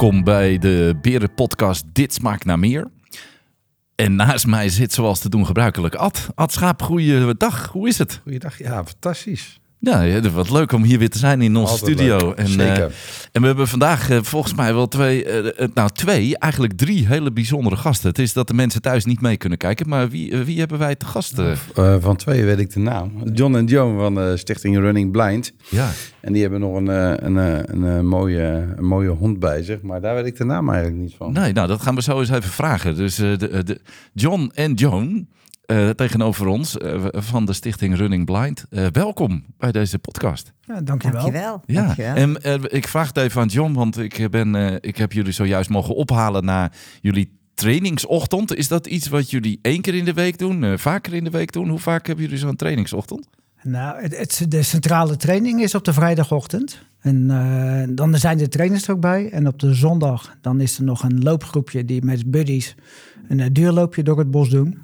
welkom bij de Berenpodcast Dit Smaakt naar Meer. En naast mij zit zoals te doen gebruikelijk Ad. Ad Schaap, goeiedag. Hoe is het? Goeiedag, ja, fantastisch. Ja, wat leuk om hier weer te zijn in onze Altijd studio. leuk, En, zeker. eh, en we hebben vandaag eh, volgens mij wel twee, eh, nou twee, eigenlijk drie hele bijzondere gasten. Het is dat de mensen thuis niet mee kunnen kijken, maar wie, wie hebben wij te gast? Eh, van twee weet ik de naam. John en Joan van de stichting Running Blind. ja. En die hebben nog een, een, een, mooie, een mooie hond bij zich. Maar daar weet ik de naam eigenlijk niet van. Nee, nou dat gaan we zo eens even vragen. Dus de, de John en Joan eh, tegenover ons eh, van de stichting Running Blind. Eh, welkom bij deze podcast. Ja, dankjewel. Dankjewel. Ja, Dankjewel. en ik vraag het even aan John, want ik, ben, ik heb jullie zojuist mogen ophalen naar jullie trainingsochtend. Is dat iets wat jullie één keer in de week doen, eh, vaker in de week doen? Hoe vaak hebben jullie zo'n trainingsochtend? Nou, het, het- de centrale training is op de vrijdagochtend. En eh, dan zijn de trainers er ook bij. En op de zondag dan is er nog een loopgroepje die met buddies een duurloopje door het bos doen.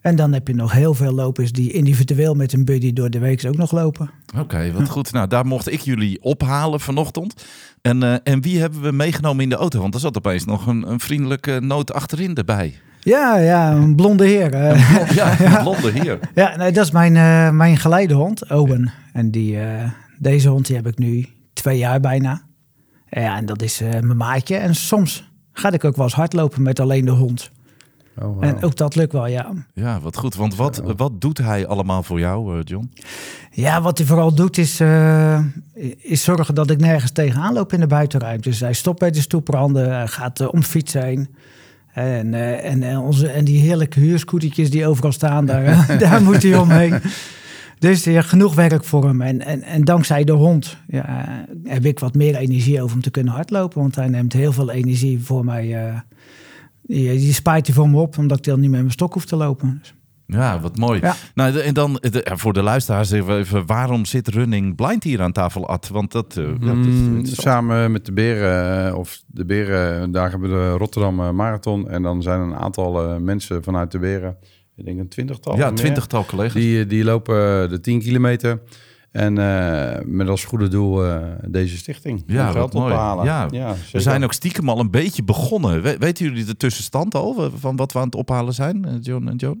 En dan heb je nog heel veel lopers die individueel met een buddy door de week ook nog lopen. Oké, wat goed. Nou, daar mocht ik jullie ophalen vanochtend. En, eh, en wie hebben we meegenomen in de auto? Want er zat opeens nog een, een vriendelijke noot achterin erbij. Ja, ja, een blonde heer. eh. Ja, een blonde hier. ja, nee, dat is mijn, eh, mijn geleidehond, Owen. En die, deze hond die heb ik nu twee jaar bijna. Ja, en dat is mijn maatje. En soms ga ik ook wel eens hardlopen met alleen de hond. Oh. En ook dat lukt wel, ja. Ja, wat goed. Want wat, wat doet hij allemaal voor jou, eh, John? Ja, wat hij vooral doet is, eh, is zorgen dat ik nergens tegenaan loop in de buitenruimte. Dus hij stopt bij de stoepranden, hij gaat eh, om fiets heen. En, eh, en, en, onze, en die heerlijke huurscootertjes die overal staan, daar, daar moet hij omheen. Dus ja, genoeg werk voor hem. En, en, en dankzij de hond ja, heb ik wat meer energie over om te kunnen hardlopen. Want hij neemt heel veel energie voor mij. Eh, die, die spaart hij voor me op, omdat ik dan niet met mijn stok hoef te lopen. Dus- Ja, wat mooi. Ja. Nou, en dan de- ja, voor de luisteraars even, even, waarom zit Running Blind hier aan tafel, Ad? Want dat, eh, ja, dat is Mm, samen met de Beren, eh, of de Beren, daar hebben we de Rotterdam eh, Marathon. En dan zijn er een aantal eh, mensen vanuit de Beren, ik denk een twintigtal. Ja, meer. twintigtal collega's. Die, die lopen de 10 kilometer. En eh, met als goede doel eh, deze stichting. Ja, geld mooi. ophalen. Ja, ja we zijn ook stiekem al een beetje begonnen. We- weten jullie de tussenstand al, van wat we aan het ophalen zijn, eh, John en Joan?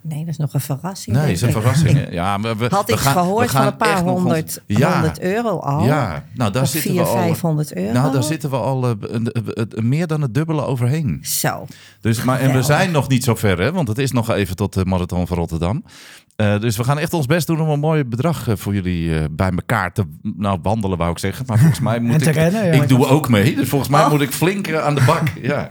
Nee, dat is nog een verrassing. Nee, denk is een ik. verrassing. Ik? Ja, maar we, had we iets gaan- we gehoord gaan van een paar nog ons- honderd, Ja, 100 euro al. Ja, nou daar Of zitten 400, we al. 500 euro. Nou, daar zitten we al een- een- een- meer dan het dubbele overheen. Zo. Dus, maar, en we zijn nog niet zo ver, hè? want het is nog even tot de Marathon van Rotterdam. Eh, dus we gaan echt ons best doen om een mooi bedrag eh, voor jullie eh, bij elkaar te nou, wandelen, wou ik zeggen. Maar volgens mij moet En te ik... rennen, ja. ik doe ook mee, dus volgens mij Oh. moet ik flink aan de bak. ja.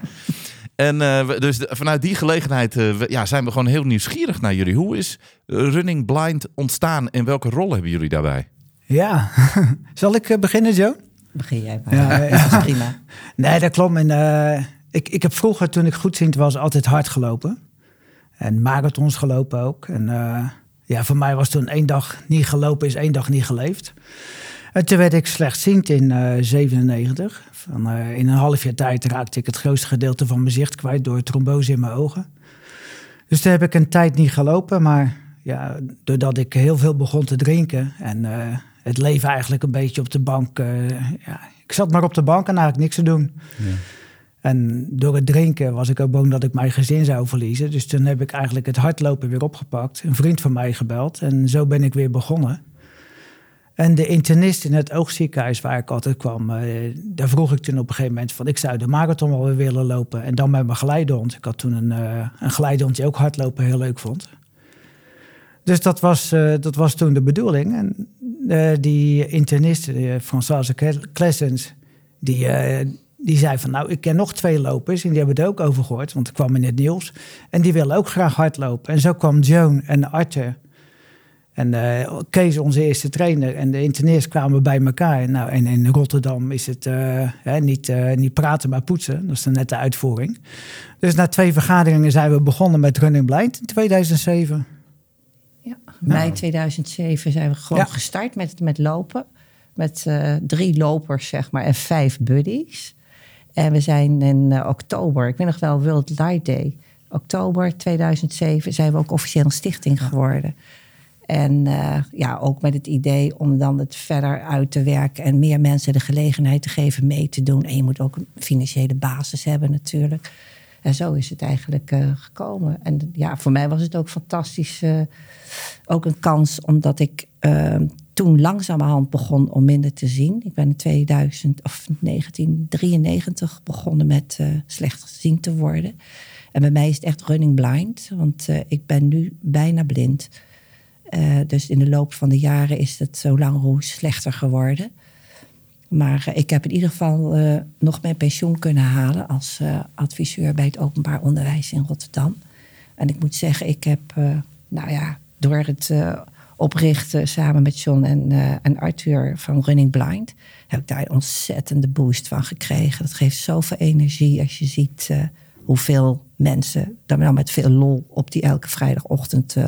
En eh, dus de- vanuit die gelegenheid eh, we- ja, zijn we gewoon heel nieuwsgierig naar jullie. Hoe is Running Blind ontstaan en welke rol hebben jullie daarbij? Ja, zal ik beginnen, Joe? Begin jij maar. Ja. Dat is prima. Nee, dat klopt. En, ik, ik heb vroeger, toen ik goedziend was, altijd hard gelopen. En marathons gelopen ook. En eh, ja, voor mij was toen één dag niet gelopen, is één dag niet geleefd. En toen werd ik slechtziend in eh 97. Van, eh, in een half jaar tijd raakte ik het grootste gedeelte van mijn zicht kwijt door trombose in mijn ogen. Dus toen heb ik een tijd niet gelopen, maar ja, doordat ik heel veel begon te drinken en eh, het leven eigenlijk een beetje op de bank. eh, ja, ik zat maar op de bank en eigenlijk niks te doen. En door het drinken was ik ook bang dat ik mijn gezin zou verliezen. Dus toen heb ik eigenlijk het hardlopen weer opgepakt. Een vriend van mij gebeld en zo ben ik weer begonnen. En de internist in het oogziekenhuis waar ik altijd kwam, eh, daar vroeg ik toen op een gegeven moment van ik zou de marathon wel weer willen lopen. En dan met mijn geleidehond. Ik had toen een, eh een die ook hardlopen heel leuk vond. Dus dat was, eh, dat was toen de bedoeling. En die internist, uh, Françoise Klessens, die, die zei van nou, ik ken nog twee lopers en die hebben het ook over gehoord, want het kwam in het nieuws. En die willen ook graag hardlopen. En zo kwam Joan en Arthur en eh, Kees, onze eerste trainer, en de internist kwamen bij elkaar. Nou, en in Rotterdam is het eh, hè, niet, eh, niet praten, maar poetsen. Dat is dan net de uitvoering. Dus na twee vergaderingen zijn we begonnen met Running Blind in 2007. Ja. Mei 2007 zijn we gewoon Ja. gestart met, met lopen. Met drie lopers, zeg maar, en vijf buddies. En we zijn in eh, oktober, ik weet nog wel, World Light Day. Oktober 2007 zijn we ook officieel een stichting geworden. En uh, ja, ook met het idee om dan het verder uit te werken en meer mensen de gelegenheid te geven mee te doen. En je moet ook een financiële basis hebben natuurlijk. En zo is het eigenlijk uh, gekomen. En ja, voor mij was het ook fantastisch. Uh, ook een kans, omdat ik toen langzamerhand begon om minder te zien. Ik ben in 2000 of 1993 begonnen met slecht gezien te worden. En bij mij is het echt running blind, want ik ben nu bijna blind. Uh, dus in de loop van de jaren is het zo lang hoe slechter geworden. Maar uh, ik heb in ieder geval uh, nog mijn pensioen kunnen halen als adviseur bij het openbaar onderwijs in Rotterdam. En ik moet zeggen, ik heb, nou ja, door het oprichten samen met John en, en Arthur van Running Blind, heb ik daar een ontzettende boost van gekregen. Dat geeft zoveel energie als je ziet hoeveel mensen, dan wel met veel lol, op die elke vrijdagochtend uh,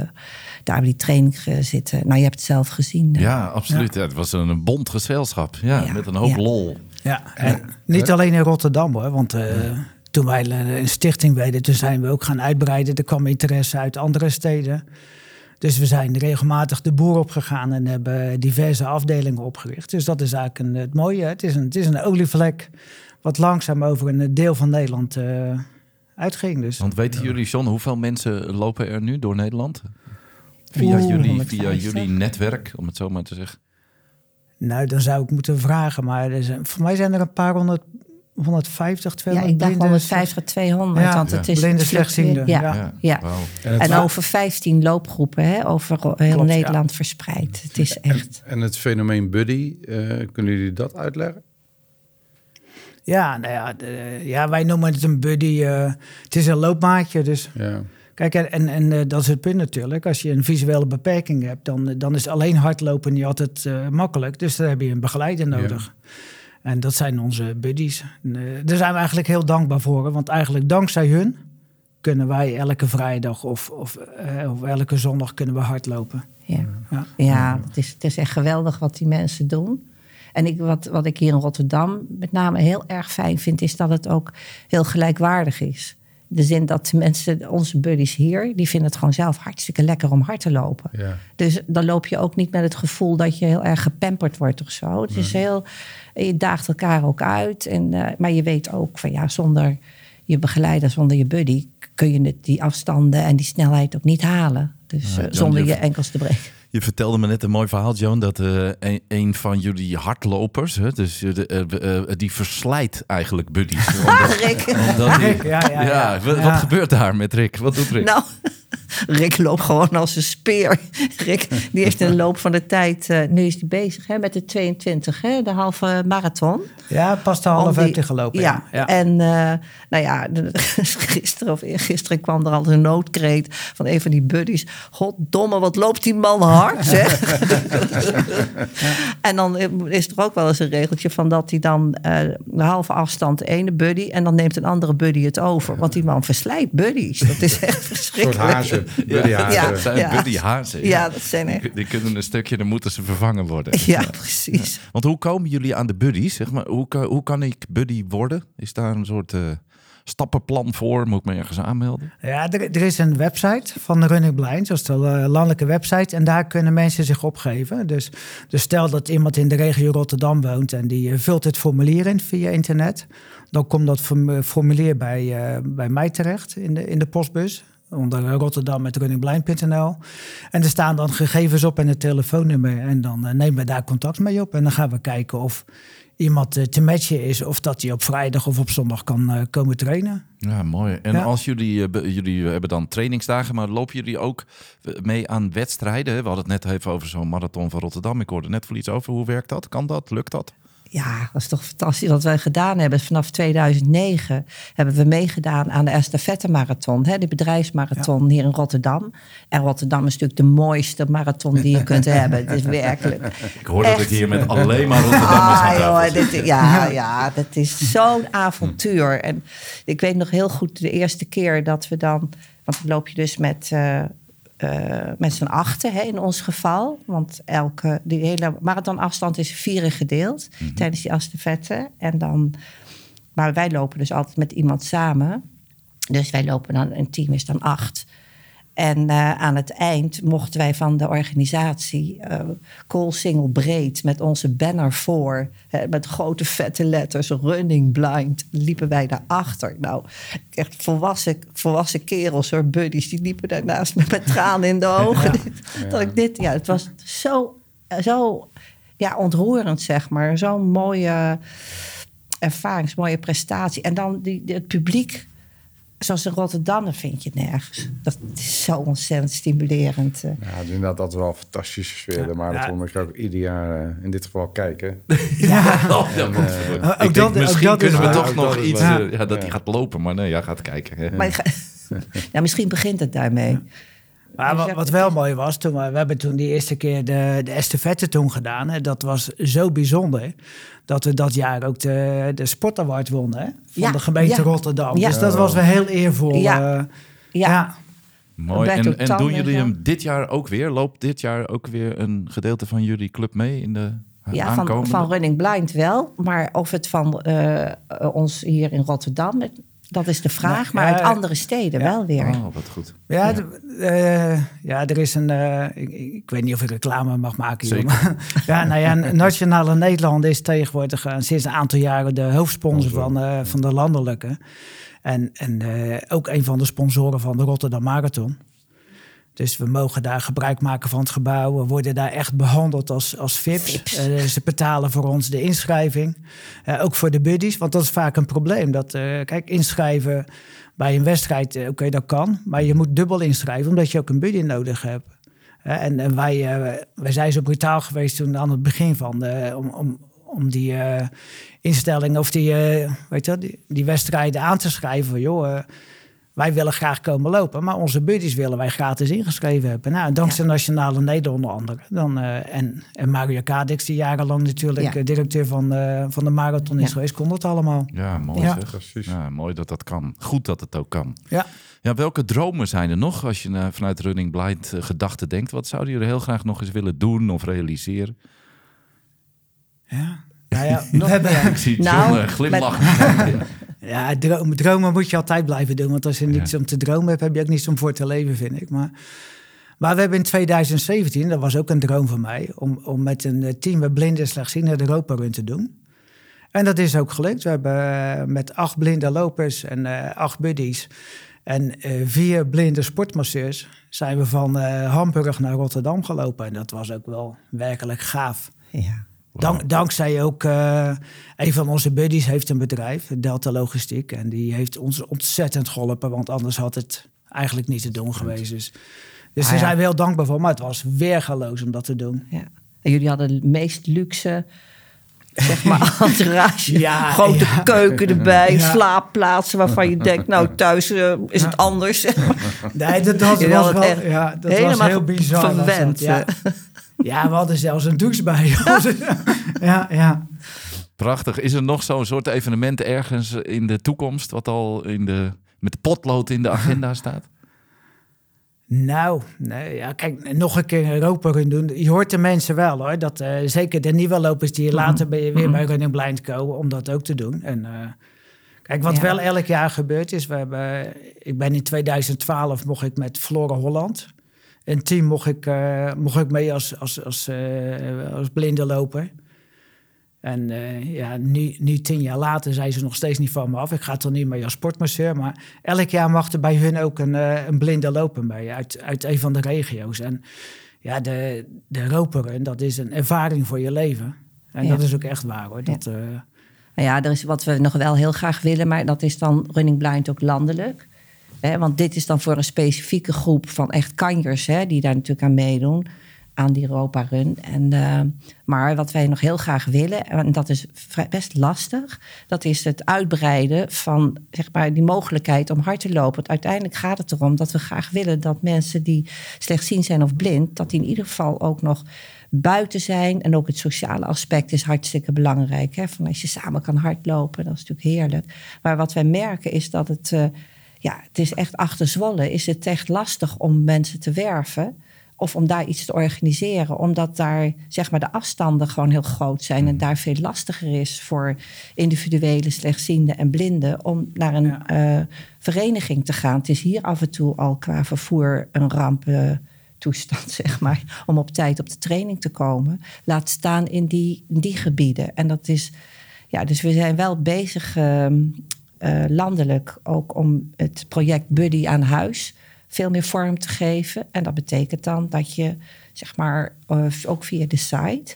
daar bij die training zitten. Nou, je hebt het zelf gezien. Ja, absoluut. Ja. het was een bond gezelschap. Ja, met een hoop lol. Ja, en niet alleen in Rotterdam hoor, want uh, toen wij een stichting werden, toen zijn we ook gaan uitbreiden. Er kwam interesse uit andere steden. Dus we zijn regelmatig de boer opgegaan en hebben diverse afdelingen opgericht. Dus dat is eigenlijk een, het mooie. Het is een, het is een olievlek wat langzaam over een deel van Nederland uh, uitging. Dus. Want weten jullie, John, hoeveel mensen lopen er nu door Nederland? Via, jullie, via jullie netwerk, om het zo maar te zeggen. Nou, dan zou ik moeten vragen. Maar er zijn, voor mij zijn er een paar honderd 150, 200 Ja, ik dacht 150, 200. Ja, want het is blinde slechtziende. Ja, ja. ja. En, en over 15 loopgroepen, hè, over heel Klopt, Nederland verspreid. Het is echt. En het fenomeen buddy, uh, kunnen jullie dat uitleggen? Ja, nou ja, ja, wij noemen het een buddy. Uh, het is een loopmaatje, dus... Ja. Kijk, en, en uh, dat is het punt natuurlijk. Als je een visuele beperking hebt, dan, dan is alleen hardlopen niet altijd uh, makkelijk. Dus daar heb je een begeleider nodig. Ja. En dat zijn onze buddies. daar zijn we eigenlijk heel dankbaar voor. Want eigenlijk dankzij hun kunnen wij elke vrijdag of, of, of elke zondag kunnen we hardlopen. Ja, ja. ja het, is, het is echt geweldig wat die mensen doen. En ik, wat, wat ik hier in Rotterdam met name heel erg fijn vind, is dat het ook heel gelijkwaardig is. De zin dat de mensen, onze buddies hier, die vinden het gewoon zelf hartstikke lekker om hard te lopen. Ja. Dus dan loop je ook niet met het gevoel dat je heel erg gepamperd wordt of zo. Het is heel, je daagt elkaar ook uit. En, uh, maar je weet ook van ja, zonder je begeleider, zonder je buddy, kun je die afstanden en die snelheid ook niet halen. Dus ja, uh, zonder je enkels te breken. Je vertelde me net een mooi verhaal, Joan, dat uh, een, een, van jullie hardlopers, hè, dus de, uh, uh, die verslijt eigenlijk buddies. Omdat, Rick. Omdat die, ja, ja, ja, Wat, wat gebeurt daar met Rick? Wat doet Rick? Nou, Rick loopt gewoon als een speer. Rick die heeft in de loop van de tijd, nu is hij bezig hè, met de 22, hè, de halve marathon. Ja, pas de halve heeft gelopen. Ja, ja. en nou ja, gisteren of eergisteren kwam er al een noodkreet van een van die buddies. Goddomme, wat loopt die man hard, zeg. en dan is er ook wel eens een regeltje van dat hij dan uh, de halve afstand de ene buddy en dan neemt een andere buddy het over. Want die man verslijt buddies. Dat is echt verschrikkelijk. Een soort hazen, buddy hazen. Ja, dat zijn buddy hazen. Ja. dat zijn echt. Die, kunnen een stukje, dan moeten ze vervangen worden. Ja, precies. Want hoe komen jullie aan de buddies? Zeg maar, hoe, hoe kan ik buddy worden? Is daar een soort... Uh, stappenplan voor? Moet ik me ergens aanmelden? Ja, er, er is een website van de Running Blind, dat is de landelijke website. En daar kunnen mensen zich opgeven. Dus, dus stel dat iemand in de regio Rotterdam woont en die vult het formulier in via internet. Dan komt dat formulier bij, uh, bij mij terecht in de, in de postbus onder Rotterdam met runningblind.nl. En er staan dan gegevens op en het telefoonnummer. En dan uh, nemen we daar contact mee op. En dan gaan we kijken of iemand uh, te matchen is. Of dat hij op vrijdag of op zondag kan uh, komen trainen. Ja, mooi. En ja. als jullie, jullie hebben dan trainingsdagen, maar lopen jullie ook mee aan wedstrijden? We hadden het net even over zo'n marathon van Rotterdam. Ik hoorde net voor iets over. Hoe werkt dat? Kan dat? Lukt dat? Ja, dat is toch fantastisch wat wij gedaan hebben. Vanaf 2009 hebben we meegedaan aan de Estafette Marathon, hè, de bedrijfsmarathon ja. hier in Rotterdam. En Rotterdam is natuurlijk de mooiste marathon die je kunt hebben. Het is werkelijk. Ik hoor dat ik hier met alleen maar Rotterdammers ah, joh, dit, Ja, ja, dat is zo'n avontuur. En ik weet nog heel goed de eerste keer dat we dan, want dan loop je dus met. Uh, uh, met z'n achten hè, in ons geval. Want elke, die hele marathonafstand is vieren gedeeld mm -hmm. tijdens die estafette. En dan, maar wij lopen dus altijd met iemand samen. Dus wij lopen dan, een team is dan acht. En uh, aan het eind mochten wij van de organisatie uh, Koolsingel Breed met onze banner voor, hè, met grote vette letters, running blind, liepen wij daarachter. Nou, echt volwassen, volwassen kerels hoor, buddies, die liepen daarnaast met, met tranen in de ogen. Ja. Dat ik dit, ja, het was zo, zo ja, ontroerend, zeg maar. Zo'n mooie ervaring, mooie prestatie. En dan die, het publiek zoals in Rotterdam, dat vind je nergens. Dat is zo ontzettend stimulerend. Ja, dus inderdaad, dat is wel een fantastische sfeer. Maar dat vond ik ook ieder jaar uh, in dit geval kijken. Ja, oh, en, uh, ook dat, misschien ook dat kunnen we toch nog iets... Ja. Uh, ja, dat hij gaat lopen, maar nee, jij gaat kijken. Maar ga, ja, misschien begint het daarmee. Maar wat, wat, wel mooi was, toen we, we hebben toen die eerste keer de, de estafette toen gedaan. Hè, dat was zo bijzonder dat we dat jaar ook de, de Sport wonnen hè, van ja, de gemeente ja. Rotterdam. Ja. Dus dat was wel heel eervol. Ja. Uh, ja. Mooi. En, en doen jullie hem dit jaar ook weer? Loopt dit jaar ook weer een gedeelte van jullie club mee in de ja, van, van Running Blind wel. Maar of het van uh, ons hier in Rotterdam dat is de vraag, maar, uit andere steden wel weer. Oh, wat goed. Ja, ja. Uh, ja er is een. Uh, ik, ik, weet niet of ik reclame mag maken. Hier, ja, nou ja, Nationale Nederland is tegenwoordig uh, sinds een aantal jaren de hoofdsponsor van, van de landelijke. En, en ook een van de sponsoren van de Rotterdam Marathon. Dus we mogen daar gebruik maken van het gebouw. We worden daar echt behandeld als, als VIP's. Uh, ze betalen voor ons de inschrijving. Uh, ook voor de buddies, want dat is vaak een probleem. Dat, uh, kijk, inschrijven bij een wedstrijd, oké, okay, dat kan. Maar je moet dubbel inschrijven, omdat je ook een buddy nodig hebt. en, en wij, wij zijn zo brutaal geweest toen aan het begin van de, om, om, om die instelling of die, weet je, die, die wedstrijden aan te schrijven. Joh, wij willen graag komen lopen, maar onze buddies willen wij gratis ingeschreven hebben. Nou, dankzij ja. Nationale Nederland onder andere. Dan, uh, en, en Mario Kadix, die jarenlang natuurlijk ja. directeur van, uh, van de marathon is geweest, kon dat allemaal. Ja, mooi ja. Precies. Ja, mooi dat dat kan. Goed dat het ook kan. Ja. Ja, welke dromen zijn er nog als je uh, vanuit Running Blind gedachten denkt? Wat zouden jullie heel graag nog eens willen doen of realiseren? Ja, nou ja, hebben... Ik zie nou, John glimlachen. Met... Ja, dromen, dromen moet je altijd blijven doen. Want als je niets om te dromen hebt, heb je ook niets om voor te leven, vind ik. Maar, maar we hebben in 2017, dat was ook een droom van mij... om, om met een eh, team met blinden en slechtzienden de Europa Run te doen. En dat is ook gelukt. We hebben eh, met acht blinde lopers en uh, acht buddies... en uh, vier blinde sportmasseurs... zijn we van Hamburg naar Rotterdam gelopen. En dat was ook wel werkelijk gaaf. Ja. Dank, dankzij ook uh, een van onze buddies heeft een bedrijf, Delta Logistiek. En die heeft ons ontzettend geholpen, want anders had het eigenlijk niet te doen geweest. Dus, dus ah, daar zijn we heel dankbaar voor. Maar het was weergaloos om dat te doen. Ja. En jullie hadden het meest luxe zeg maar, entourage. Ja, Grote ja. keuken erbij, ja. slaapplaatsen waarvan je denkt, nou thuis uh, is het anders. nee, dat, dat was wel, ja, dat was heel bizar. Verwend. Ja, we hadden zelfs een douche bij ja, ja. Prachtig. Is er nog zo'n soort evenement ergens in de toekomst... wat al in de, met de potlood in de agenda staat? Nou, nee, ja, kijk, nog een keer Europa kunnen doen. Je hoort de mensen wel hoor. Dat, uh, zeker de nieuwe lopers die later ben je weer bij Running Blind komen om dat ook te doen. En uh, kijk, wat ja. wel elk jaar gebeurt is, we hebben, ik ben in 2012 mocht ik met Flora Holland een team mocht ik, uh, mocht ik mee als, als, als, uh, als blinde loper. En uh, ja, nu, nu tien jaar later zijn ze nog steeds niet van me af. Ik ga toch niet mee als sportmasseur. Maar elk jaar mag er bij hun ook een, een blinde loper mee uit, uit een van de regio's. En ja, de, de roperen, dat is een ervaring voor je leven. En ja. dat is ook echt waar hoor. Dat, ja. Nou ja, er is wat we nog wel heel graag willen, maar dat is dan Running Blind ook landelijk want dit is dan voor een specifieke groep van echt kanjers hè, die daar natuurlijk aan meedoen. Aan die Europa Run. En, uh, maar wat wij nog heel graag willen, en dat is best lastig, dat is het uitbreiden van zeg maar, die mogelijkheid om hard te lopen. Uiteindelijk gaat het erom dat we graag willen dat mensen die slechtziend zijn of blind, dat die in ieder geval ook nog buiten zijn. En ook het sociale aspect is hartstikke belangrijk. Hè? Van als je samen kan hardlopen, dat is natuurlijk heerlijk. Maar wat wij merken is dat het. Uh, ja, het is echt achter Zwolle is het echt lastig om mensen te werven Of om daar iets te organiseren. Omdat daar zeg maar, de afstanden gewoon heel groot zijn. En Mhm. daar veel lastiger is voor individuele slechtzienden en blinden. om naar een Ja. eh, vereniging te gaan. Het is hier af en toe al qua vervoer een rampentoestand, zeg maar. Om op tijd op de training te komen. Laat staan in die, in die gebieden. En dat is. Ja, dus we zijn wel bezig ehm, eh, landelijk ook om het project Buddy aan huis veel meer vorm te geven. En dat betekent dan dat je, zeg maar, eh, ook via de site.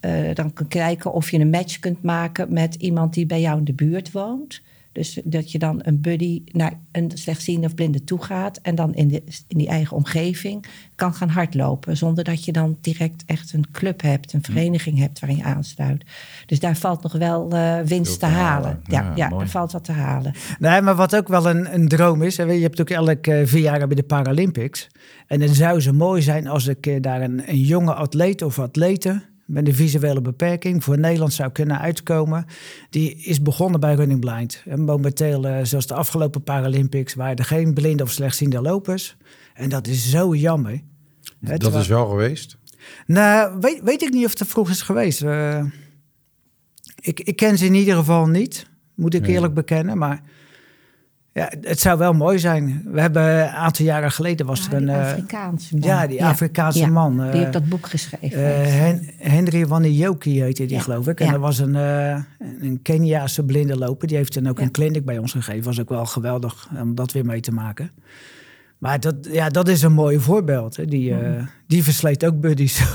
eh, dan kan kijken of je een match kunt maken met iemand die bij jou in de buurt woont. Dus dat je dan een buddy naar een slechtziende of blinde toe gaat. En dan in, de, in die eigen omgeving kan gaan hardlopen. Zonder dat je dan direct echt een club hebt, een vereniging hebt waarin je aansluit. Dus daar valt nog wel eh, winst te halen. halen. Ja, Ja, er valt wat te halen. Nee, maar wat ook wel een, een droom is. hè, Je hebt ook elk eh, vier jaar bij de Paralympics. En het zou zo mooi zijn als ik eh, daar een, een jonge atleet of atlete met een visuele beperking voor Nederland zou kunnen uitkomen. Die is begonnen bij Running Blind. En momenteel, eh, zoals de afgelopen Paralympics, waren er geen blinde of slechtziende lopers. En dat is zo jammer. Dat is wel geweest. Nou, weet, weet ik niet of het vroeg is geweest. Eh, ik, ik ken ze in ieder geval niet, moet ik Nee. eerlijk bekennen. Maar ja, het zou wel mooi zijn. We hebben een aantal jaren geleden was Ja, er een... eh, Afrikaanse man. ja, die Afrikaanse Ja, man. die eh, heeft dat boek geschreven. eh, Hen- Henry Wanioki heette die, geloof ik. En er was een, eh, een Keniaanse blinde loper. Die heeft dan ook een clinic bij ons gegeven. Was ook wel geweldig om dat weer mee te maken. Maar dat, ja, dat is een mooi voorbeeld. Hè. Die, eh, die versleet ook buddies.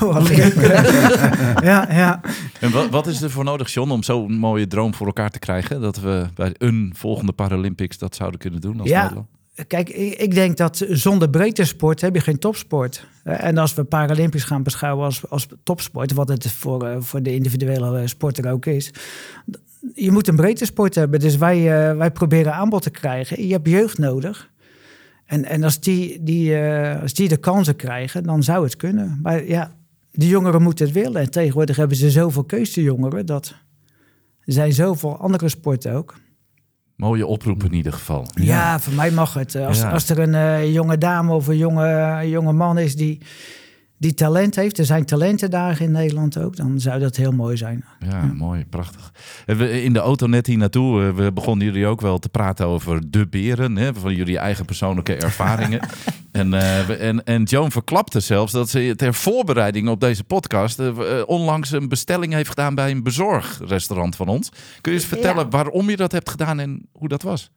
ja, ja. En wat, wat is er voor nodig, John, om zo'n mooie droom voor elkaar te krijgen? Dat we bij een volgende Paralympics dat zouden kunnen doen als Ja. Nederland? Kijk, ik, denk dat zonder breedte sport heb je geen topsport. Eh, En als we Paralympisch gaan beschouwen als, als topsport, wat het voor, eh, voor de individuele sporter ook is. Je moet een breedte sport hebben. Dus wij, wij proberen aanbod te krijgen. Je hebt jeugd nodig. En, en als, die, die, eh, als die de kansen krijgen, dan zou het kunnen. Maar ja, de jongeren moeten het willen. En tegenwoordig hebben ze zoveel keuze, de jongeren. Dat er zijn zoveel andere sporten ook. Mooie oproep in ieder geval. Ja, voor mij mag het. Als, Ja. als er een eh, jonge dame of een jonge, jonge man is die, die talent heeft, er zijn talentendagen in Nederland ook, dan zou dat heel mooi zijn. Ja, mooi, prachtig. En we, in de auto net hier naartoe, eh, we begonnen jullie ook wel te praten over de beren, hè, van jullie eigen persoonlijke ervaringen. en, eh, en, en Joan verklapte zelfs dat ze ter voorbereiding op deze podcast eh, eh, onlangs een bestelling heeft gedaan bij een bezorgrestaurant van ons. Kun je eens vertellen Ja. waarom je dat hebt gedaan en hoe dat was?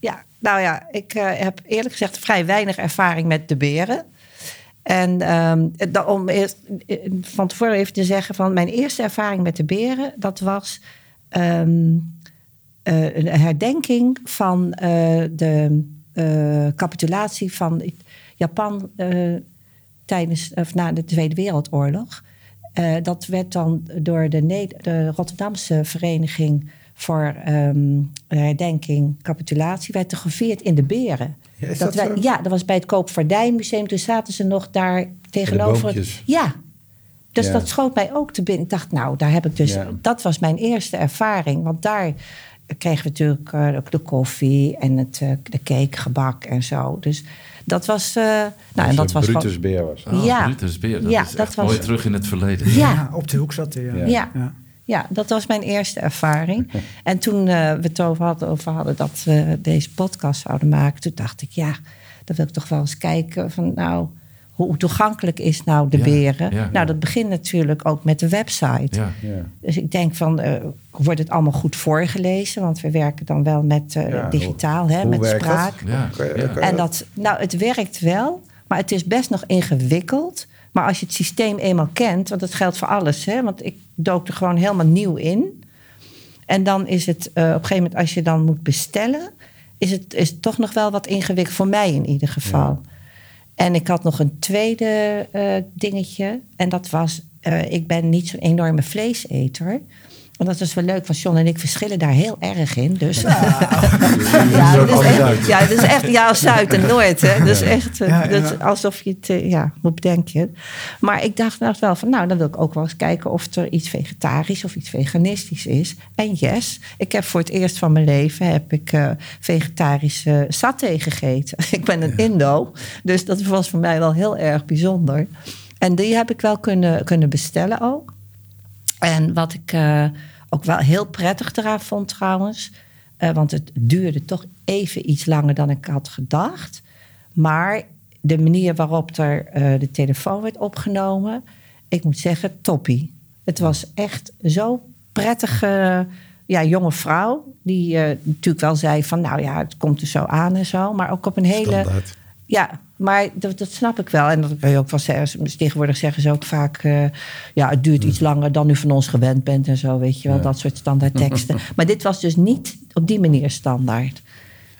Ja, nou ja, ik eh, heb eerlijk gezegd vrij weinig ervaring met de beren. En ehm, om eerst, eh, van tevoren even te zeggen van mijn eerste ervaring met de beren, dat was ehm, eh, een herdenking van eh, de capitulatie van Japan tijdens of na de Tweede Wereldoorlog. Dat werd dan door de, de Rotterdamse Vereniging voor ehm, Herdenking Capitulatie werd er gevierd in de Beren. Ja, dat ja, dat was bij het Koopvaardijmuseum. Toen zaten ze nog daar tegenover. het- ja, dus Ja. dat schoot mij ook te binnen. Ik dacht, nou, daar heb ik dus. Ja. Dat was mijn eerste ervaring. Want daar kregen we natuurlijk eh, ook de koffie en het, eh, de cake, gebak en zo. Dus dat was. eh, nou, en dat was Brutus gewoon. Beer was. Oh, Ja. Brutus Beer, dat Ja, is dat echt was- mooi terug in het verleden. Ja, op de hoek zat hij. Ja. Ja. dat was mijn eerste ervaring. En toen eh, we het over hadden, over hadden dat we deze podcast zouden maken, toen dacht ik, ja, dan wil ik toch wel eens kijken van, nou, hoe toegankelijk is nou de Ja, beren? ja. nou, dat begint natuurlijk ook met de website. Ja. Ja. Dus ik denk van, eh, wordt het allemaal goed voorgelezen? Want we werken dan wel met eh, Ja, digitaal, hè, hoe met werkt dat? spraak. Je En dat, nou, het werkt wel, maar het is best nog ingewikkeld. Maar als je het systeem eenmaal kent, want dat geldt voor alles, hè, want ik dook er gewoon helemaal nieuw in. En dan is het eh, op een gegeven moment, als je dan moet bestellen, is het, is het toch nog wel wat ingewikkeld, voor mij in ieder geval. En ik had nog een tweede eh, dingetje, en dat was, eh, ik ben niet zo'n enorme vleeseter. Want dat is wel leuk, want John en ik verschillen daar heel erg in. Dus ja, dat is echt, ja, dat is echt ja, Zuid en Noord. Hè. Dus echt eh, Ja, ja. dat is alsof je het, eh, ja, hoe bedenk je het? Maar ik dacht nou wel van, nou, dan wil ik ook wel eens kijken of er iets vegetarisch of iets veganistisch is. En yes, ik heb voor het eerst van mijn leven heb ik eh, vegetarische saté gegeten. ik ben een Indo, dus dat was voor mij wel heel erg bijzonder. En die heb ik wel kunnen, kunnen bestellen ook. En wat ik eh, ook wel heel prettig eraan vond trouwens, eh, want het duurde toch even iets langer dan ik had gedacht. Maar de manier waarop er eh, de telefoon werd opgenomen, ik moet zeggen, toppie. Het was echt zo prettige ja, jonge vrouw. Die eh, natuurlijk wel zei van, nou ja, het komt er zo aan en zo. Maar ook op een hele... Standaard. Ja, maar dat, dat snap ik wel. En dat kan je ook wel zeggen. Dus Tegenwoordig zeggen ze ook vaak... eh, ja, het duurt iets langer dan u van ons gewend bent en zo. Weet je wel, Ja. dat soort standaard teksten. maar dit was dus niet op die manier standaard.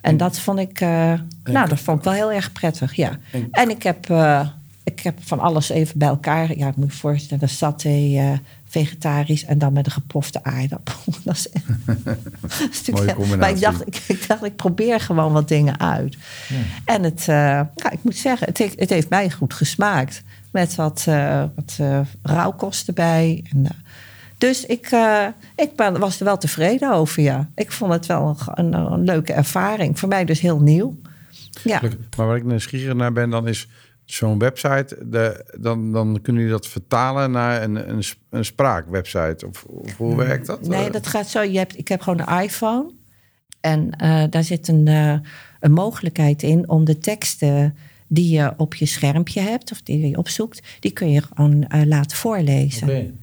En dat vond ik... eh, nou, dat vond ik wel heel erg prettig, ja. En ik heb, eh, ik heb van alles even bij elkaar... Ja, ik moet je voorstellen, saté... eh, vegetarisch en dan met een gepofte aardappel. Dat is Mooie combinatie. Maar ik dacht, ik, ik dacht, ik probeer gewoon wat dingen uit. En het, eh, ja, ik moet zeggen, het heeft, het heeft mij goed gesmaakt. Met wat, eh wat rauwkost erbij. En, dus ik, ik ben, was er wel tevreden over, ja. Ik vond het wel een, een, een leuke ervaring. Voor mij dus heel nieuw. Ja. Maar waar ik nieuwsgierig naar ben, dan is zo'n website, de, dan, dan kunnen jullie dat vertalen naar een, een, een spraakwebsite. Of, of hoe werkt dat? Nee, Eh, dat gaat zo. Je hebt, ik heb gewoon een iPhone. En eh, daar zit een, eh, een mogelijkheid in om de teksten die je op je schermpje hebt, of die je opzoekt, die kun je gewoon laten voorlezen.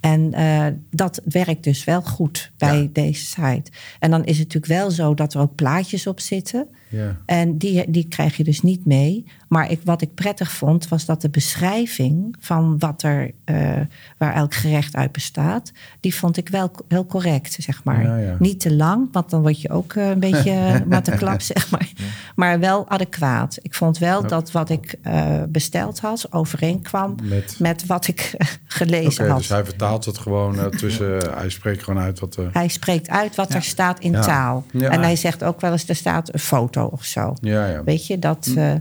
En eh, dat werkt dus wel goed bij Ja. deze site. En dan is het natuurlijk wel zo dat er ook plaatjes op zitten. Ja. En die, die krijg je dus niet mee. Maar ik, wat ik prettig vond, was dat de beschrijving van wat er, eh, waar elk gerecht uit bestaat, die vond ik wel heel correct, zeg maar. Ja, ja. Niet te lang, want dan word je ook eh, een beetje matteklap, zeg maar. Maar wel adequaat. Ik vond wel dat wat ik eh, besteld had, overeenkwam Met- met, wat ik gelezen Oké, had. dus hij vertaalt het gewoon tussen, hij spreekt gewoon uit wat... Hij spreekt uit wat er staat in taal. En hij zegt ook wel eens, er staat een foto of zo. ja, ja. Weet je, dat... eh,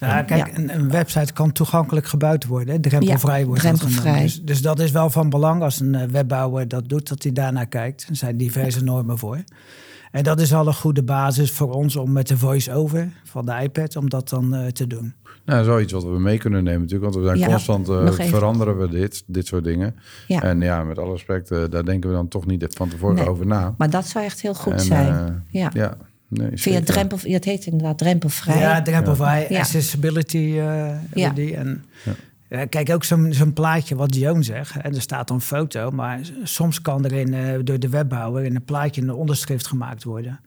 Ja, kijk, Ja. Een, een website kan toegankelijk gebouwd worden. hè. Drempelvrij Ja, wordt drempelvrij. genoemd. Dus, dus dat is wel van belang als een eh, webbouwer dat doet, dat hij daarnaar kijkt. Er zijn diverse normen voor. En dat is al een goede basis voor ons om met de voice-over van de iPad, om dat dan eh, te doen. Nou, zoiets wat we mee kunnen nemen natuurlijk. Want we zijn Ja, constant, veranderen we dit, dit soort dingen. Ja. En ja, met alle respect, daar denken we dan toch niet van tevoren Nee. over na. Maar dat zou echt heel goed En, zijn. ja. ja. Nee, Via drempel, het heet inderdaad drempelvrij. Ja, drempelvrij, Ja. accessibility eh, Ja. die. En, ja, kijk, ook zo'n zo'n plaatje wat Joan zegt. En er staat een foto, maar soms kan er in, eh, door de webbouwer in een plaatje een onderschrift gemaakt worden.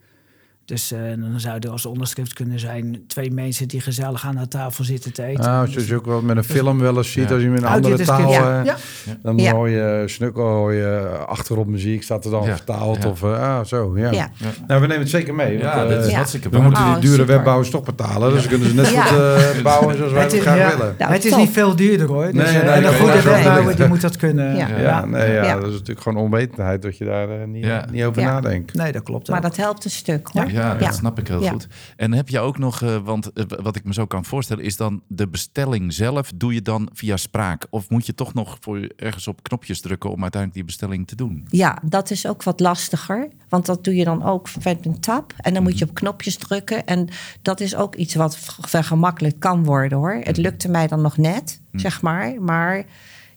Dus eh, dan zou er als onderschrift kunnen zijn twee mensen die gezellig aan de tafel zitten te eten. Nou, zoals je ook wel met een film wel eens ziet, Ja. als je in een Oh, andere taal... goed. Ja. eh, Ja. Dan Ja. hoor je snukkel, hoor je achtergrondmuziek, staat er dan Ja. vertaald Ja. of eh, ah, zo. Ja. Ja. Nou, we nemen het zeker mee. Ja, want, dat is eh, hartstikke we moeten Oh, die dure super. webbouwers toch betalen, dus dan kunnen ze net Ja. goed eh, bouwen zoals wij het is, graag ja, willen. Nou, het is niet veel duurder hoor. Dus, Nee, eh, nee, en een goede webbouwer die moet dat kunnen. Ja. Ja, dat is natuurlijk gewoon onwetendheid dat je daar eh, niet, over nadenkt. Nee, dat klopt. Maar dat helpt een stuk hoor. Ja, dat snap ik heel goed. En heb je ook nog, eh, want eh, wat ik me zo kan voorstellen, is dan de bestelling zelf, doe je dan via spraak? Of moet je toch nog voor ergens op knopjes drukken om uiteindelijk die bestelling te doen? Ja, dat is ook wat lastiger. Want dat doe je dan ook met een tab. En dan moet je op knopjes drukken. En dat is ook iets wat vergemakkelijk kan worden hoor. Het lukte mij dan nog net, zeg maar. Maar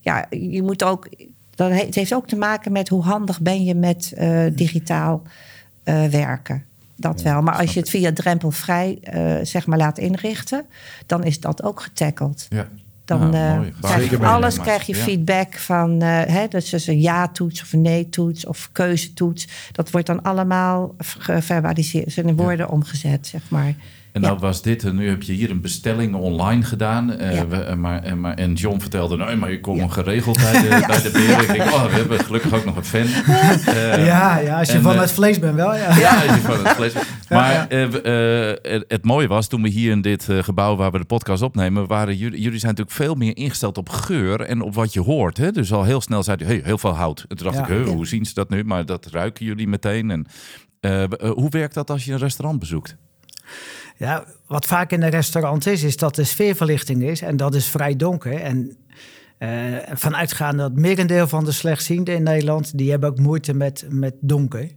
ja, je moet ook. Dat he- het heeft ook te maken met hoe handig ben je met eh, digitaal eh, werken. Dat wel. Maar als je het via drempelvrij eh, zeg maar laat inrichten, dan is dat ook getackeld. Ja. Dan Ja, eh, krijg je alles krijg je Ja. feedback van, eh, hè, dus een ja-toets of een nee-toets of keuzetoets. Dat wordt dan allemaal ge- geverbaliseerd, zijn in woorden omgezet, zeg maar. En nou was dit, en nu heb je hier een bestelling online gedaan. eh, Ja. we- maar, en, maar, en John vertelde, nee, maar je komt Ja. geregeld bij de, bij de beren. Ik denk, oh, we hebben gelukkig ook nog een fan. Eh, ja, ja, als je en, van eh, het vlees bent wel, ja. Ja, als je van het vlees. Maar eh, we- eh, het, mooie was, toen we hier in dit gebouw waar we de podcast opnemen, waren jullie, jullie zijn natuurlijk veel meer ingesteld op geur en op wat je hoort. Hè? Dus al heel snel zeiden hey, heel veel hout. En toen dacht Ja. ik, hoe zien ze dat nu? Maar dat ruiken jullie meteen. En, hoe werkt dat als je een restaurant bezoekt? Ja, wat vaak in een restaurant is, is dat de sfeerverlichting is. En dat is vrij donker. En eh vanuitgaande dat merendeel van de slechtzienden in Nederland... die hebben ook moeite met, met donker.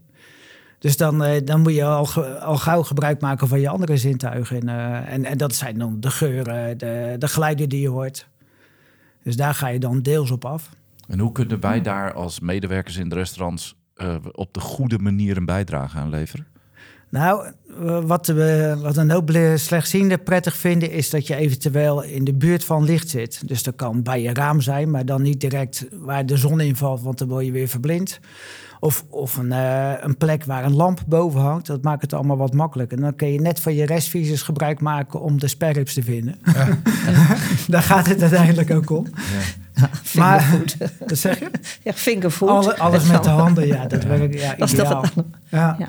Dus dan, eh, dan moet je al, al gauw gebruik maken van je andere zintuigen. En, eh, en, en dat zijn dan de geuren, de, de geluiden die je hoort. Dus daar ga je dan deels op af. En hoe kunnen wij daar als medewerkers in de restaurants op de goede manier een bijdrage aan leveren? Nou, eh, wat, we, wat een hoop le- slechtzienden prettig vinden... is dat je eventueel in de buurt van licht zit. Dus dat kan bij je raam zijn, maar dan niet direct waar de zon in valt... want dan word je weer verblind. Of, of een, eh, een plek waar een lamp boven hangt. Dat maakt het allemaal wat makkelijker. En dan kun je net van je restvisies gebruik maken om de sperrips te vinden. Daar gaat het uiteindelijk ook om. Maar, Fingerfood. dat zeg je? Ja, fingerfood. Alle- alles met de handen, ja, dat werkt ja, Dat is toch ideaal. Ja. Ja.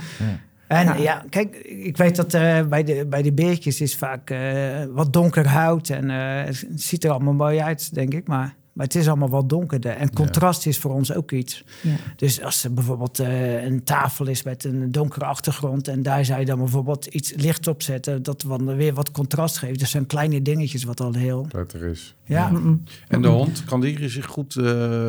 En Ja. ja. kijk, ik weet dat eh, bij, de, bij de beertjes is vaak eh, wat donker hout. En eh, het ziet er allemaal mooi uit, denk ik. Maar, maar het is allemaal wat donkerder. En contrast is voor ons ook iets. Ja. Dus als er bijvoorbeeld eh, een tafel is met een donkere achtergrond... en daar zou je dan bijvoorbeeld iets licht op zetten... dat dan weer wat contrast geeft. Dus zijn kleine dingetjes wat al heel... Prettig is. Ja. En de hond, kan die zich goed eh,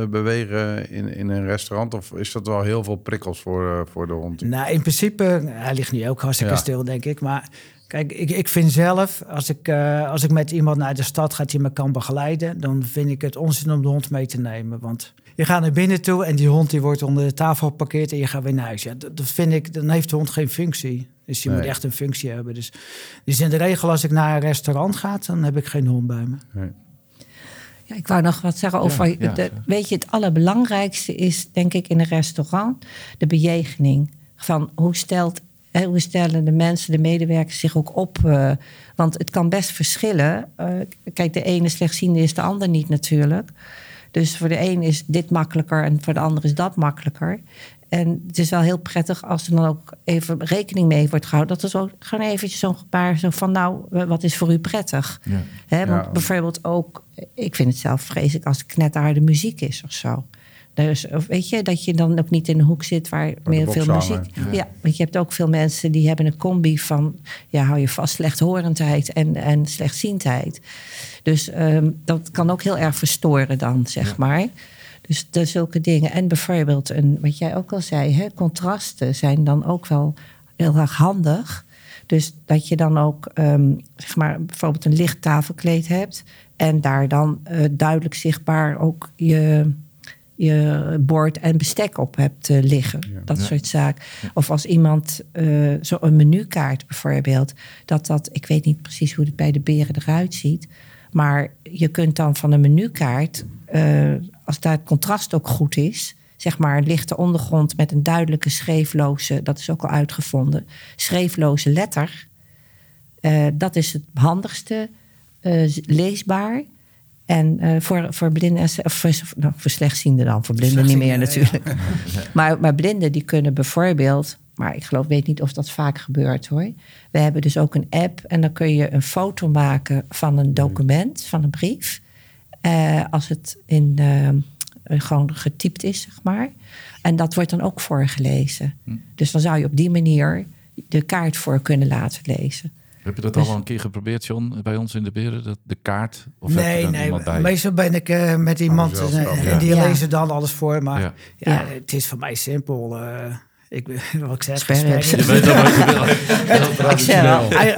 bewegen in, in een restaurant? Of is dat wel heel veel prikkels voor, eh, voor de hond? Nou, in principe, hij ligt nu ook hartstikke Ja. stil, denk ik. Maar kijk, ik, ik vind zelf, als ik, eh, als ik met iemand naar de stad ga die me kan begeleiden, dan vind ik het onzin om de hond mee te nemen. Want je gaat naar binnen toe en die hond die wordt onder de tafel geparkeerd en je gaat weer naar huis. Ja, dat, dat vind ik, dan heeft de hond geen functie. Dus je Nee. moet echt een functie hebben. Dus, dus in de regel, als ik naar een restaurant ga, dan heb ik geen hond bij me. Nee. Ja, ik wou nog wat zeggen over. Ja, ja. de, weet je, het allerbelangrijkste is, denk ik, in een restaurant de bejegening. Van hoe, stelt, hoe stellen de mensen, de medewerkers zich ook op? eh, want het kan best verschillen. Eh, kijk, de ene slechtziende is de ander niet natuurlijk. Dus voor de een is dit makkelijker en voor de ander is dat makkelijker. En het is wel heel prettig als er dan ook even rekening mee wordt gehouden. Dat er zo gewoon eventjes zo'n gebaar zo van... nou, wat is voor u prettig? Ja. Hè, want Ja. bijvoorbeeld ook, ik vind het zelf vreselijk als het knetterharde muziek is of zo. Dus of weet je, dat je dan ook niet in een hoek zit waar meer veel muziek. Ja. want je hebt ook veel mensen die hebben een combi van, ja, hou je vast, slechthorendheid en, en slechtziendheid. Dus ehm, dat kan ook heel erg verstoren dan, zeg maar. Dus de, zulke dingen. En bijvoorbeeld, een, wat jij ook al zei, hè, contrasten zijn dan ook wel heel erg handig. Dus dat je dan ook ehm, zeg maar, bijvoorbeeld een licht tafelkleed hebt. En daar dan eh, duidelijk zichtbaar ook je, je bord en bestek op hebt eh, liggen. Dat Ja. soort zaken. Of als iemand uh, zo'n menukaart bijvoorbeeld. Dat dat, ik weet niet precies hoe het bij de beren eruit ziet. Maar je kunt dan van een menukaart, uh, als daar het contrast ook goed is, zeg maar een lichte ondergrond met een duidelijke schreefloze, dat is ook al uitgevonden, schreefloze letter. Uh, dat is het handigste, uh, leesbaar. En uh, voor, voor blinden, of voor, nou, voor slechtzienden dan, voor blinden niet meer natuurlijk. Ja. maar, maar blinden die kunnen bijvoorbeeld, maar ik geloof, weet niet of dat vaak gebeurt hoor. We hebben dus ook een app en dan kun je een foto maken van een document, van een brief. Uh, als het in, uh, gewoon getypt is, zeg maar. En dat wordt dan ook voorgelezen. Hm. Dus dan zou je op die manier de kaart voor kunnen laten lezen. Heb je dat dus, al een keer geprobeerd, John, bij ons in de beren? Dat, de kaart? Of nee, nee. Bij? Meestal ben ik uh, met iemand Oh, en ja. die ja. lezen dan alles voor. Maar ja. Ja. ja het is voor mij simpel. Uh, ik, wat ik zeg, Sperrips.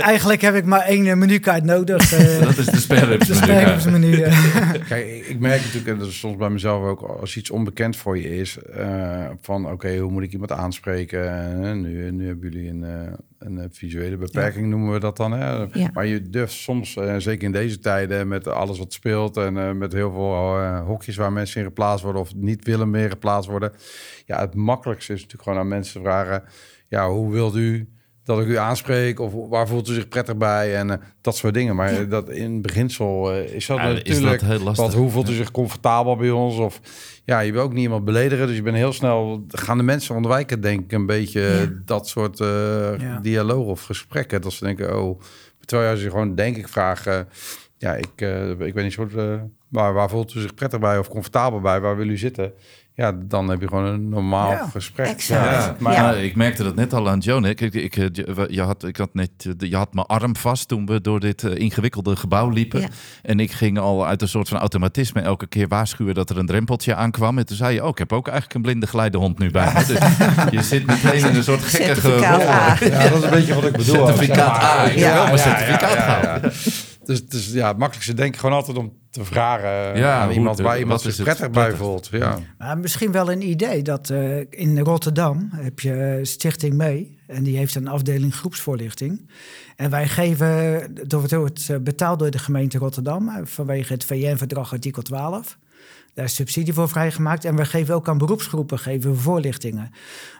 Eigenlijk heb ik maar één uh, menukaart nodig. Uh, dat is de sperrips De sperrips menu. Kijk, ik, ik merk natuurlijk, en dat is soms bij mezelf ook, als iets onbekend voor je is, uh, van oké, okay, hoe moet ik iemand aanspreken? nu, nu hebben jullie een, uh, een visuele beperking, ja. noemen we dat dan. Hè? Ja. Maar je durft soms, uh, zeker in deze tijden, met alles wat speelt en uh, met heel veel hokjes waar mensen in geplaatst worden of niet willen meer geplaatst worden. Ja, het makkelijkste is natuurlijk gewoon aan mensen vragen, ja, hoe wilt u dat ik u aanspreek of waar voelt u zich prettig bij en eh, dat soort dingen. Maar eh, dat in beginsel eh, is dat Ja, is natuurlijk. dat heel lastig. Want hoe voelt u zich comfortabel bij ons? Of ja, je wil ook niet iemand beledigen, dus je bent heel snel gaan de mensen ontwijken, denk ik, een beetje Ja. dat soort eh Ja. dialoog of gesprekken. Dat ze denken, oh, terwijl als je gewoon denk ik vraagt, eh, ja, ik, eh, ik weet niet soort, eh, waar, waar voelt u zich prettig bij of comfortabel bij? Waar wil u zitten? Ja, dan heb je gewoon een normaal Ja, gesprek. exact. Ja, maar ik merkte dat net al aan Joan. hè. Ik, ik, ik, je, had, ik had net, je had mijn arm vast toen we door dit eh, ingewikkelde gebouw liepen. Ja. En ik ging al uit een soort van automatisme elke keer waarschuwen dat er een drempeltje aankwam. En toen zei je, oh, ik heb ook eigenlijk een blinde geleidehond nu bij me. Dus je zit meteen in een soort gekke rol. Ja, dat is een beetje wat ik bedoel. Certificaat. A. Ik Ja. heb wel mijn certificaat ja, ja, gehaald. ja. Dus, dus ja, het makkelijkste denk ik gewoon altijd om te vragen Ja, aan iemand de- waar iemand zich het prettig bij prettig? voelt. Ja. Maar misschien wel een idee dat eh, in Rotterdam heb je Stichting Mee. En die heeft een afdeling groepsvoorlichting. En wij geven, door het wordt eh, betaald door de gemeente Rotterdam eh, vanwege het VN-verdrag artikel 12. Daar is subsidie voor vrijgemaakt. En we geven ook aan beroepsgroepen geven we voorlichtingen.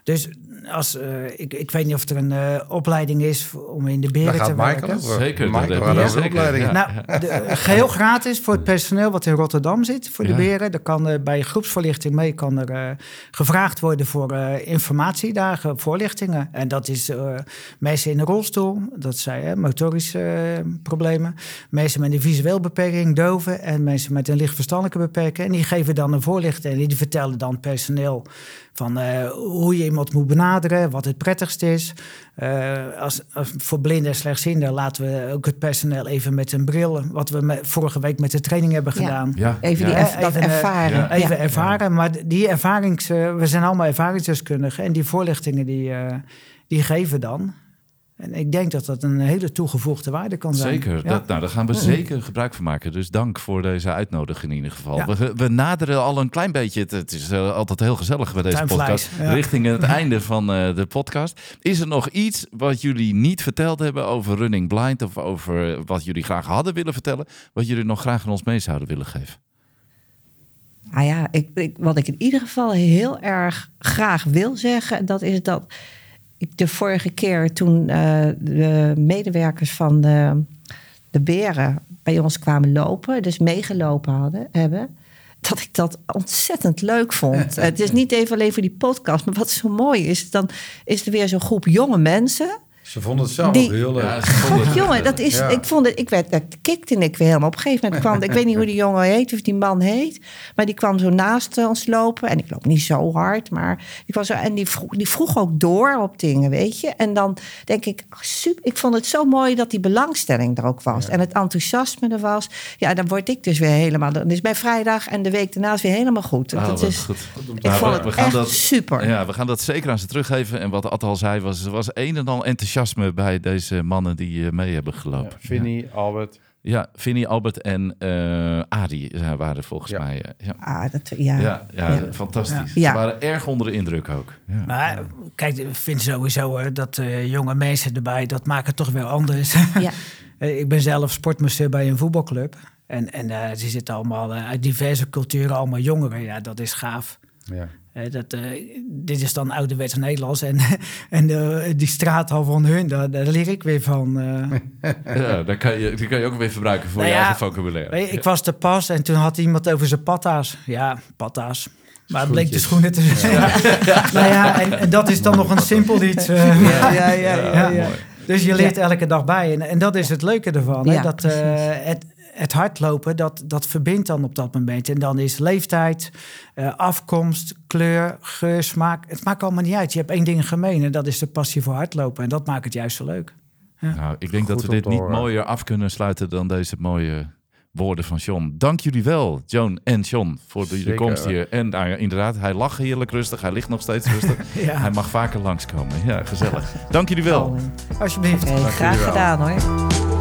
Dus als, eh, ik, ik weet niet of er een eh, opleiding is om in de beren te Michael werken. over. Zeker, Michael dat de zeker. opleiding. Ja. Nou, de, geheel gratis voor het personeel wat in Rotterdam zit, voor de Ja. beren. Er kan eh, bij groepsvoorlichting mee kan er eh, gevraagd worden voor eh, informatiedagen, voorlichtingen. En dat is eh, mensen in een rolstoel, dat zijn hè, motorische problemen. Mensen met een visueel beperking, doven en mensen met een licht verstandelijke beperking. En die geven dan een voorlichting en die vertellen dan personeel van eh, hoe je iemand moet benaderen, wat het prettigst is. Eh, als, als voor blinden en slechtzienden laten we ook het personeel even met een bril, wat we me- vorige week met de training hebben gedaan. Ja, Even die ja. erv- dat Even, eh, ervaren. ja. Even Ja. ervaren, maar die ervarings, eh, we zijn allemaal ervaringsdeskundigen en die voorlichtingen die, eh, die geven dan. En ik denk dat dat een hele toegevoegde waarde kan zijn. Zeker, Ja. dat, nou, daar gaan we zeker gebruik van maken. Dus dank voor deze uitnodiging in ieder geval. Ja. We, we naderen al een klein beetje, het, het is eh, altijd heel gezellig bij deze Time podcast, ja. richting het einde van eh, de podcast. Is er nog iets wat jullie niet verteld hebben over Running Blind of over wat jullie graag hadden willen vertellen, wat jullie nog graag aan ons mee zouden willen geven? Ah ja, ik, ik, wat ik in ieder geval heel erg graag wil zeggen, dat is dat de vorige keer toen eh, de medewerkers van de, de beren bij ons kwamen lopen, dus meegelopen hadden, hebben, dat ik dat ontzettend leuk vond. Het is niet even alleen voor die podcast, maar wat zo mooi is, dan is er weer zo'n groep jonge mensen. Ze vonden het zelf Die- ook heel leuk. Ja, Jongen, dat is, Ja. ik vond het, ik werd, daar kikte ik weer helemaal. Op een gegeven moment kwam, ik weet niet hoe die jongen heet of die man heet, maar die kwam zo naast ons lopen. En ik loop niet zo hard, maar die kwam zo, en die vroeg, die vroeg ook door op dingen, weet je. En dan denk ik, super, ik vond het zo mooi dat die belangstelling er ook was. En het enthousiasme er was. Ja, dan word ik dus weer helemaal, dan is bij vrijdag en de week daarna is weer helemaal goed. Ah, dat is, goed. ik Nou, vond we- het we gaan echt dat- super. Ja, we gaan dat zeker aan ze teruggeven. En wat Ad al zei, was, er was een en al enthousiasme bij deze mannen die eh, mee hebben gelopen. Ja, Vinnie, Albert. Ja, Vinnie, Albert en eh Adi waren volgens Ja. mij. eh, ja. Ah, dat, ja. Ja, ja, Ja. fantastisch. Ja. Ze waren erg onder de indruk ook. Ja. Maar kijk, ik vind sowieso eh, dat eh, jonge mensen erbij, dat maakt het toch weer anders. Ja. Eh, ik ben zelf sportmasseur bij een voetbalclub. En, en ze zitten allemaal eh, uit diverse culturen, allemaal jongeren. Ja, dat is gaaf. Ja. Eh, dat, eh, dit is dan ouderwets Nederlands. En, en de, die straathal van hun, daar, daar leer ik weer van. eh. Ja, daar kan je, die kan je ook weer gebruiken voor Nou je ja, eigen vocabulaire. Je, ik was te pas en toen had iemand over zijn patta's. Ja, patta's. Maar het bleek de schoenen te zijn. nou ja, en, en dat is dan nog een simpel iets. eh. Ja, ja, ja, ja, ja. Dus je leert elke dag bij. En, en dat is het leuke ervan. hè? Ja, dat, eh, precies. het, het hardlopen, dat, dat verbindt dan op dat moment. En dan is leeftijd, eh, afkomst, kleur, geur, smaak. Het maakt allemaal niet uit. Je hebt één ding gemeen en dat is de passie voor hardlopen. En dat maakt het juist zo leuk. Nou, ik denk dat we dit niet mooier af kunnen sluiten dan deze mooie woorden van John. Dank jullie wel, Joan en John, voor de, Zeker, komst hier. En nou ja, inderdaad, hij lag heerlijk rustig. Hij ligt nog steeds rustig. Ja. Hij mag vaker langskomen. Ja, gezellig. Dank jullie wel. Alsjeblieft. Graag gedaan hoor.